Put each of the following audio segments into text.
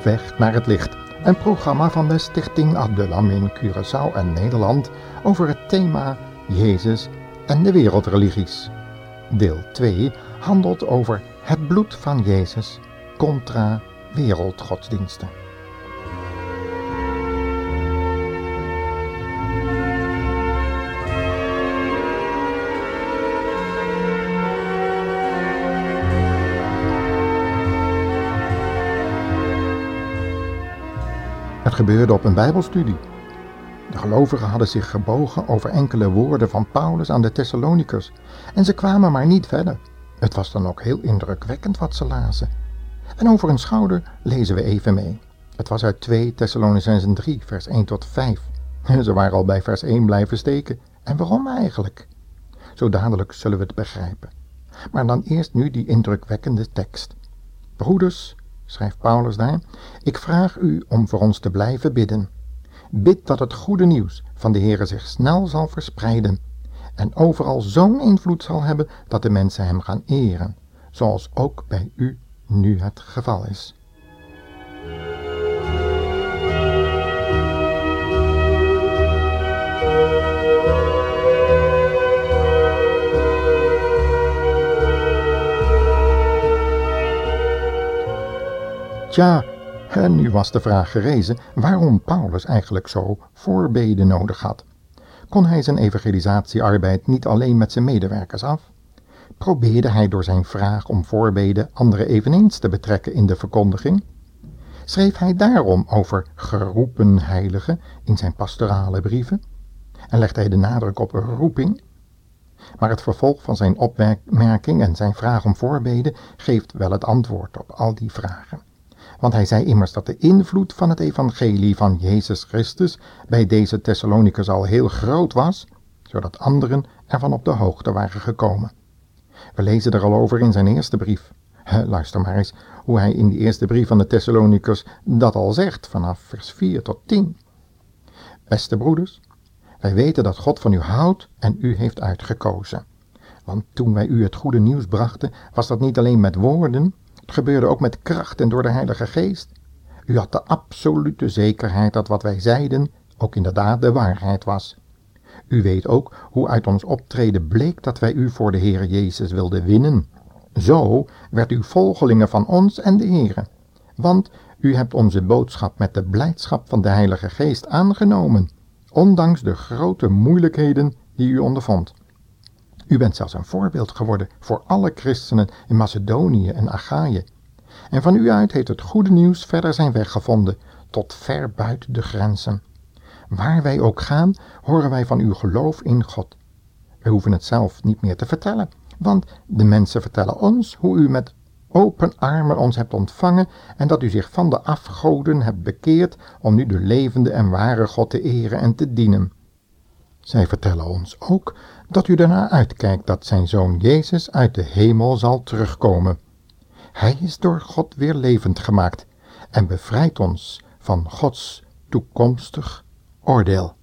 Op weg naar het licht, een programma van de Stichting Abdullam in Curaçao en Nederland over het thema Jezus en de wereldreligies. Deel 2 handelt over het bloed van Jezus contra wereldgodsdiensten. Het gebeurde op een Bijbelstudie. De gelovigen hadden zich gebogen over enkele woorden van Paulus aan de Thessalonikers en ze kwamen maar niet verder. Het was dan ook heel indrukwekkend wat ze lazen. En over hun schouder lezen we even mee. Het was uit 2 Thessalonicenzen 3, vers 1 tot 5. Ze waren al bij vers 1 blijven steken. En waarom eigenlijk? Zo dadelijk zullen we het begrijpen. Maar dan eerst nu die indrukwekkende tekst. Broeders, schrijft Paulus daar, ik vraag u om voor ons te blijven bidden. Bid dat het goede nieuws van de Heere zich snel zal verspreiden en overal zo'n invloed zal hebben dat de mensen hem gaan eren, zoals ook bij u nu het geval is. Tja, en nu was de vraag gerezen waarom Paulus eigenlijk zo voorbeden nodig had. Kon hij zijn evangelisatiearbeid niet alleen met zijn medewerkers af? Probeerde hij door zijn vraag om voorbeden anderen eveneens te betrekken in de verkondiging? Schreef hij daarom over geroepen heiligen in zijn pastorale brieven? En legde hij de nadruk op roeping? Maar het vervolg van zijn opmerking en zijn vraag om voorbeden geeft wel het antwoord op al die vragen want hij zei immers dat de invloed van het evangelie van Jezus Christus bij deze Thessalonikers al heel groot was, zodat anderen ervan op de hoogte waren gekomen. We lezen er al over in zijn eerste brief. Luister maar eens hoe hij in die eerste brief van de Thessalonikers dat al zegt, vanaf vers 4 tot 10. Beste broeders, wij weten dat God van u houdt en u heeft uitgekozen. Want toen wij u het goede nieuws brachten, was dat niet alleen met woorden, gebeurde ook met kracht en door de Heilige Geest. U had de absolute zekerheid dat wat wij zeiden ook inderdaad de waarheid was. U weet ook hoe uit ons optreden bleek dat wij u voor de Heer Jezus wilden winnen. Zo werd u volgelingen van ons en de Heere. Want u hebt onze boodschap met de blijdschap van de Heilige Geest aangenomen, ondanks de grote moeilijkheden die u ondervond. U bent zelfs een voorbeeld geworden voor alle christenen in Macedonië en Achaïe. En van u uit heeft het goede nieuws verder zijn weg gevonden, tot ver buiten de grenzen. Waar wij ook gaan, horen wij van uw geloof in God. We hoeven het zelf niet meer te vertellen, want de mensen vertellen ons hoe u met open armen ons hebt ontvangen en dat u zich van de afgoden hebt bekeerd om nu de levende en ware God te eren en te dienen. Zij vertellen ons ook dat u ernaar uitkijkt dat zijn zoon Jezus uit de hemel zal terugkomen. Hij is door God weer levend gemaakt en bevrijdt ons van Gods toekomstig oordeel.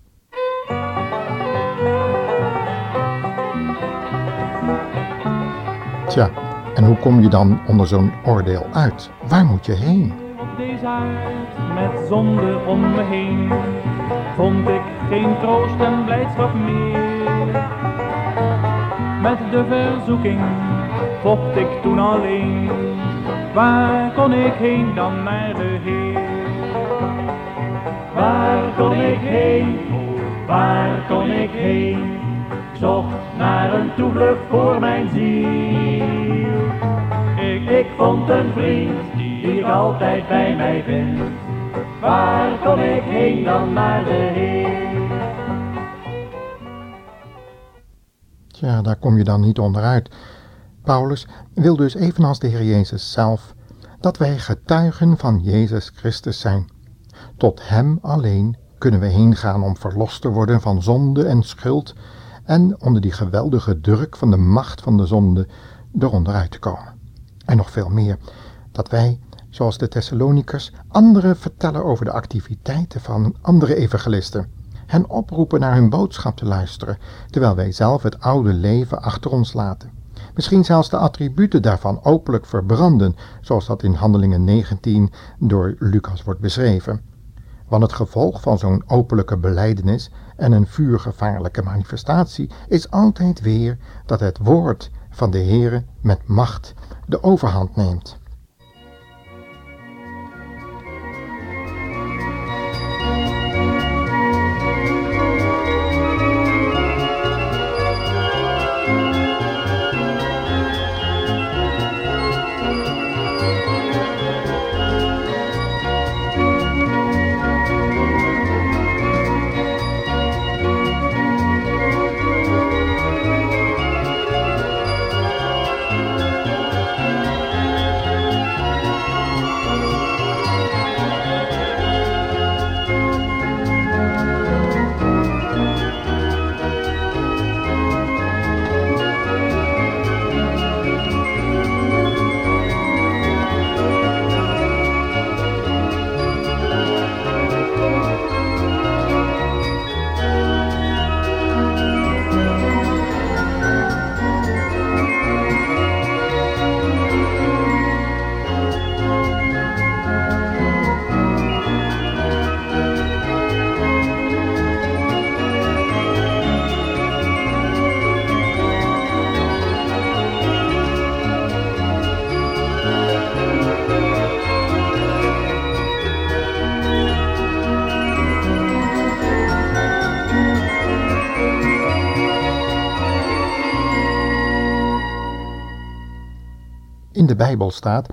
Tja, en hoe kom je dan onder zo'n oordeel uit? Waar moet je heen? Deze aard met zonde om me heen, vond ik geen troost en blijdschap meer. Met de verzoeking vocht ik toen alleen. Waar kon ik heen dan naar de Heer? Waar kon ik heen? Waar kon ik heen? Ik zocht naar een toevlucht voor mijn ziel. Ik, ik vond een vriend die altijd bij mij vind. Waar kon ik heen dan naar de Heer? Ja, daar kom je dan niet onderuit. Paulus wil dus evenals de Heer Jezus zelf dat wij getuigen van Jezus Christus zijn. Tot Hem alleen kunnen we heen gaan om verlost te worden van zonde en schuld en onder die geweldige druk van de macht van de zonde eronder uit te komen. En nog veel meer, dat wij, zoals de Thessalonikers, anderen vertellen over de activiteiten van andere evangelisten hen oproepen naar hun boodschap te luisteren, terwijl wij zelf het oude leven achter ons laten. Misschien zelfs de attributen daarvan openlijk verbranden, zoals dat in Handelingen 19 door Lucas wordt beschreven. Want het gevolg van zo'n openlijke beleidenis en een vuurgevaarlijke manifestatie is altijd weer dat het woord van de Heere met macht de overhand neemt. In de Bijbel staat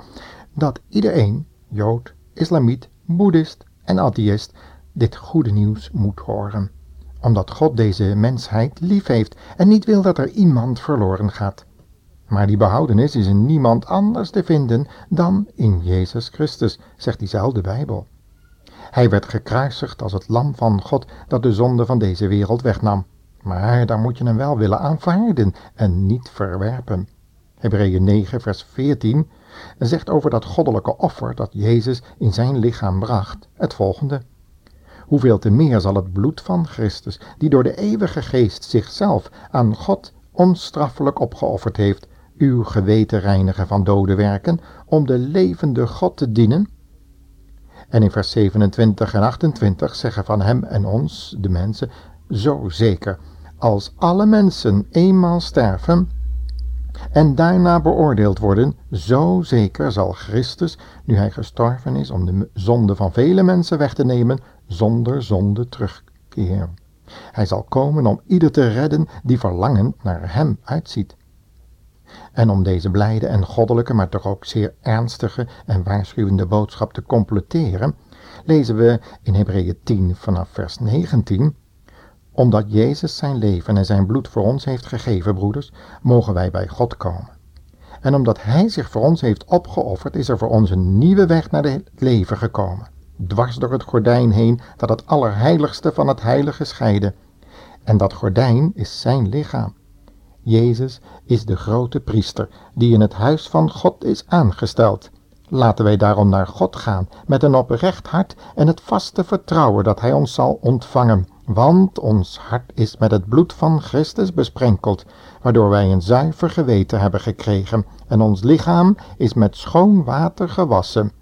dat iedereen, Jood, Islamiet, Boeddhist en atheïst, dit goede nieuws moet horen. Omdat God deze mensheid lief heeft en niet wil dat er iemand verloren gaat. Maar die behoudenis is in niemand anders te vinden dan in Jezus Christus, zegt diezelfde Bijbel. Hij werd gekruisigd als het lam van God dat de zonde van deze wereld wegnam. Maar daar moet je hem wel willen aanvaarden en niet verwerpen. Hebreeën 9, vers 14 zegt over dat goddelijke offer dat Jezus in zijn lichaam bracht het volgende. Hoeveel te meer zal het bloed van Christus, die door de eeuwige geest zichzelf aan God onstraffelijk opgeofferd heeft, uw geweten reinigen van dode werken, om de levende God te dienen? En in vers 27 en 28 zeggen van hem en ons, de mensen, zo zeker, als alle mensen eenmaal sterven, en daarna beoordeeld worden, zo zeker zal Christus, nu hij gestorven is om de zonde van vele mensen weg te nemen, zonder zonde terugkeren. Hij zal komen om ieder te redden die verlangend naar hem uitziet. En om deze blijde en goddelijke, maar toch ook zeer ernstige en waarschuwende boodschap te completeren, lezen we in Hebreeën 10 vanaf vers 19 omdat Jezus zijn leven en zijn bloed voor ons heeft gegeven, broeders, mogen wij bij God komen. En omdat Hij zich voor ons heeft opgeofferd, is er voor ons een nieuwe weg naar het leven gekomen. Dwars door het gordijn heen dat het allerheiligste van het heilige scheidde. En dat gordijn is zijn lichaam. Jezus is de grote priester die in het huis van God is aangesteld. Laten wij daarom naar God gaan met een oprecht hart en het vaste vertrouwen dat Hij ons zal ontvangen want ons hart is met het bloed van Christus besprenkeld, waardoor wij een zuiver geweten hebben gekregen, en ons lichaam is met schoon water gewassen.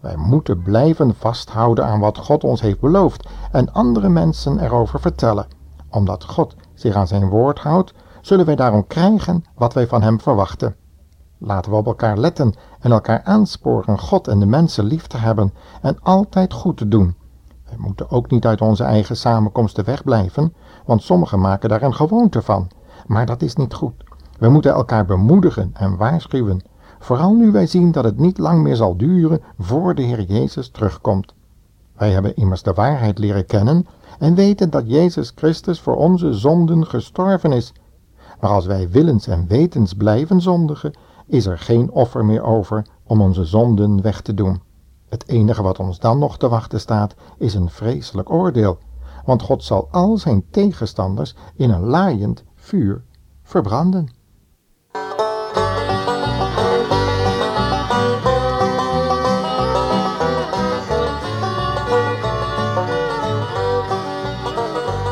Wij moeten blijven vasthouden aan wat God ons heeft beloofd en andere mensen erover vertellen. Omdat God zich aan zijn woord houdt, zullen wij daarom krijgen wat wij van hem verwachten. Laten we op elkaar letten en elkaar aansporen God en de mensen lief te hebben en altijd goed te doen we moeten ook niet uit onze eigen samenkomsten wegblijven, want sommigen maken daar een gewoonte van. Maar dat is niet goed. We moeten elkaar bemoedigen en waarschuwen, vooral nu wij zien dat het niet lang meer zal duren voor de Heer Jezus terugkomt. Wij hebben immers de waarheid leren kennen en weten dat Jezus Christus voor onze zonden gestorven is. Maar als wij willens en wetens blijven zondigen, is er geen offer meer over om onze zonden weg te doen. Het enige wat ons dan nog te wachten staat, is een vreselijk oordeel, want God zal al zijn tegenstanders in een laaiend vuur verbranden.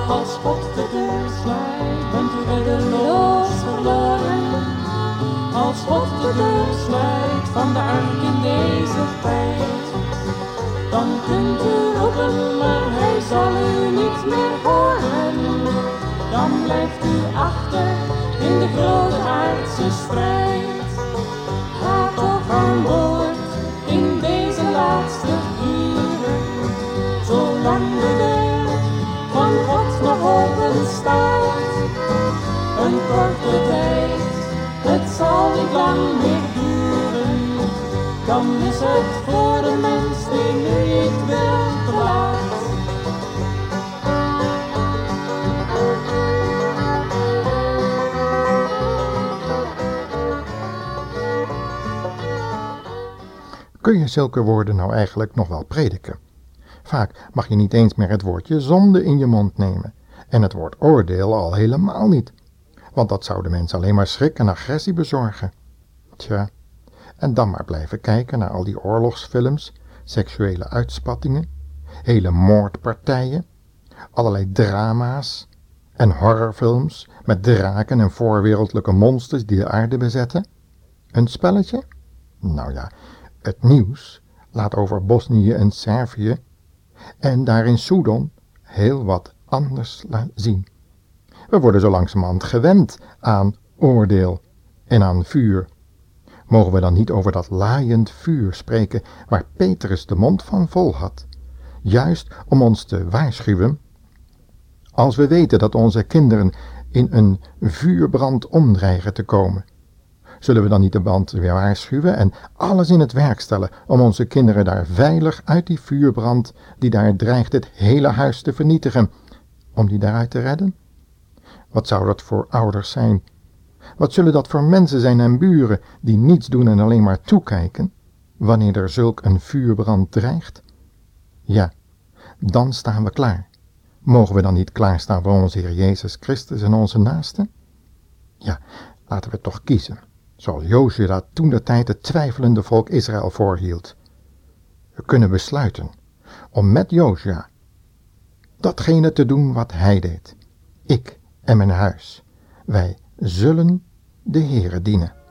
Als niet lang. Dan is het voor een mens die niet wil te. Kun je zulke woorden nou eigenlijk nog wel prediken? Vaak mag je niet eens meer het woordje zonde in je mond nemen. En het woord oordeel al helemaal niet. Want dat zou de mens alleen maar schrik en agressie bezorgen. Tja, en dan maar blijven kijken naar al die oorlogsfilms, seksuele uitspattingen, hele moordpartijen, allerlei drama's en horrorfilms met draken en voorwereldlijke monsters die de aarde bezetten. Een spelletje? Nou ja, het nieuws laat over Bosnië en Servië en daar in Soudon heel wat anders zien. We worden zo langzamerhand gewend aan oordeel en aan vuur. Mogen we dan niet over dat laaiend vuur spreken waar Petrus de mond van vol had, juist om ons te waarschuwen? Als we weten dat onze kinderen in een vuurbrand omdreigen te komen, zullen we dan niet de band weer waarschuwen en alles in het werk stellen om onze kinderen daar veilig uit die vuurbrand die daar dreigt het hele huis te vernietigen, om die daaruit te redden? Wat zou dat voor ouders zijn? Wat zullen dat voor mensen zijn en buren die niets doen en alleen maar toekijken, wanneer er zulk een vuurbrand dreigt? Ja, dan staan we klaar. Mogen we dan niet klaarstaan voor onze Heer Jezus Christus en onze naasten? Ja, laten we toch kiezen, zoals Jozua toen de tijd het twijfelende volk Israël voorhield. We kunnen besluiten om met Jozua datgene te doen wat hij deed. Ik en mijn huis, wij zullen de Heere dienen.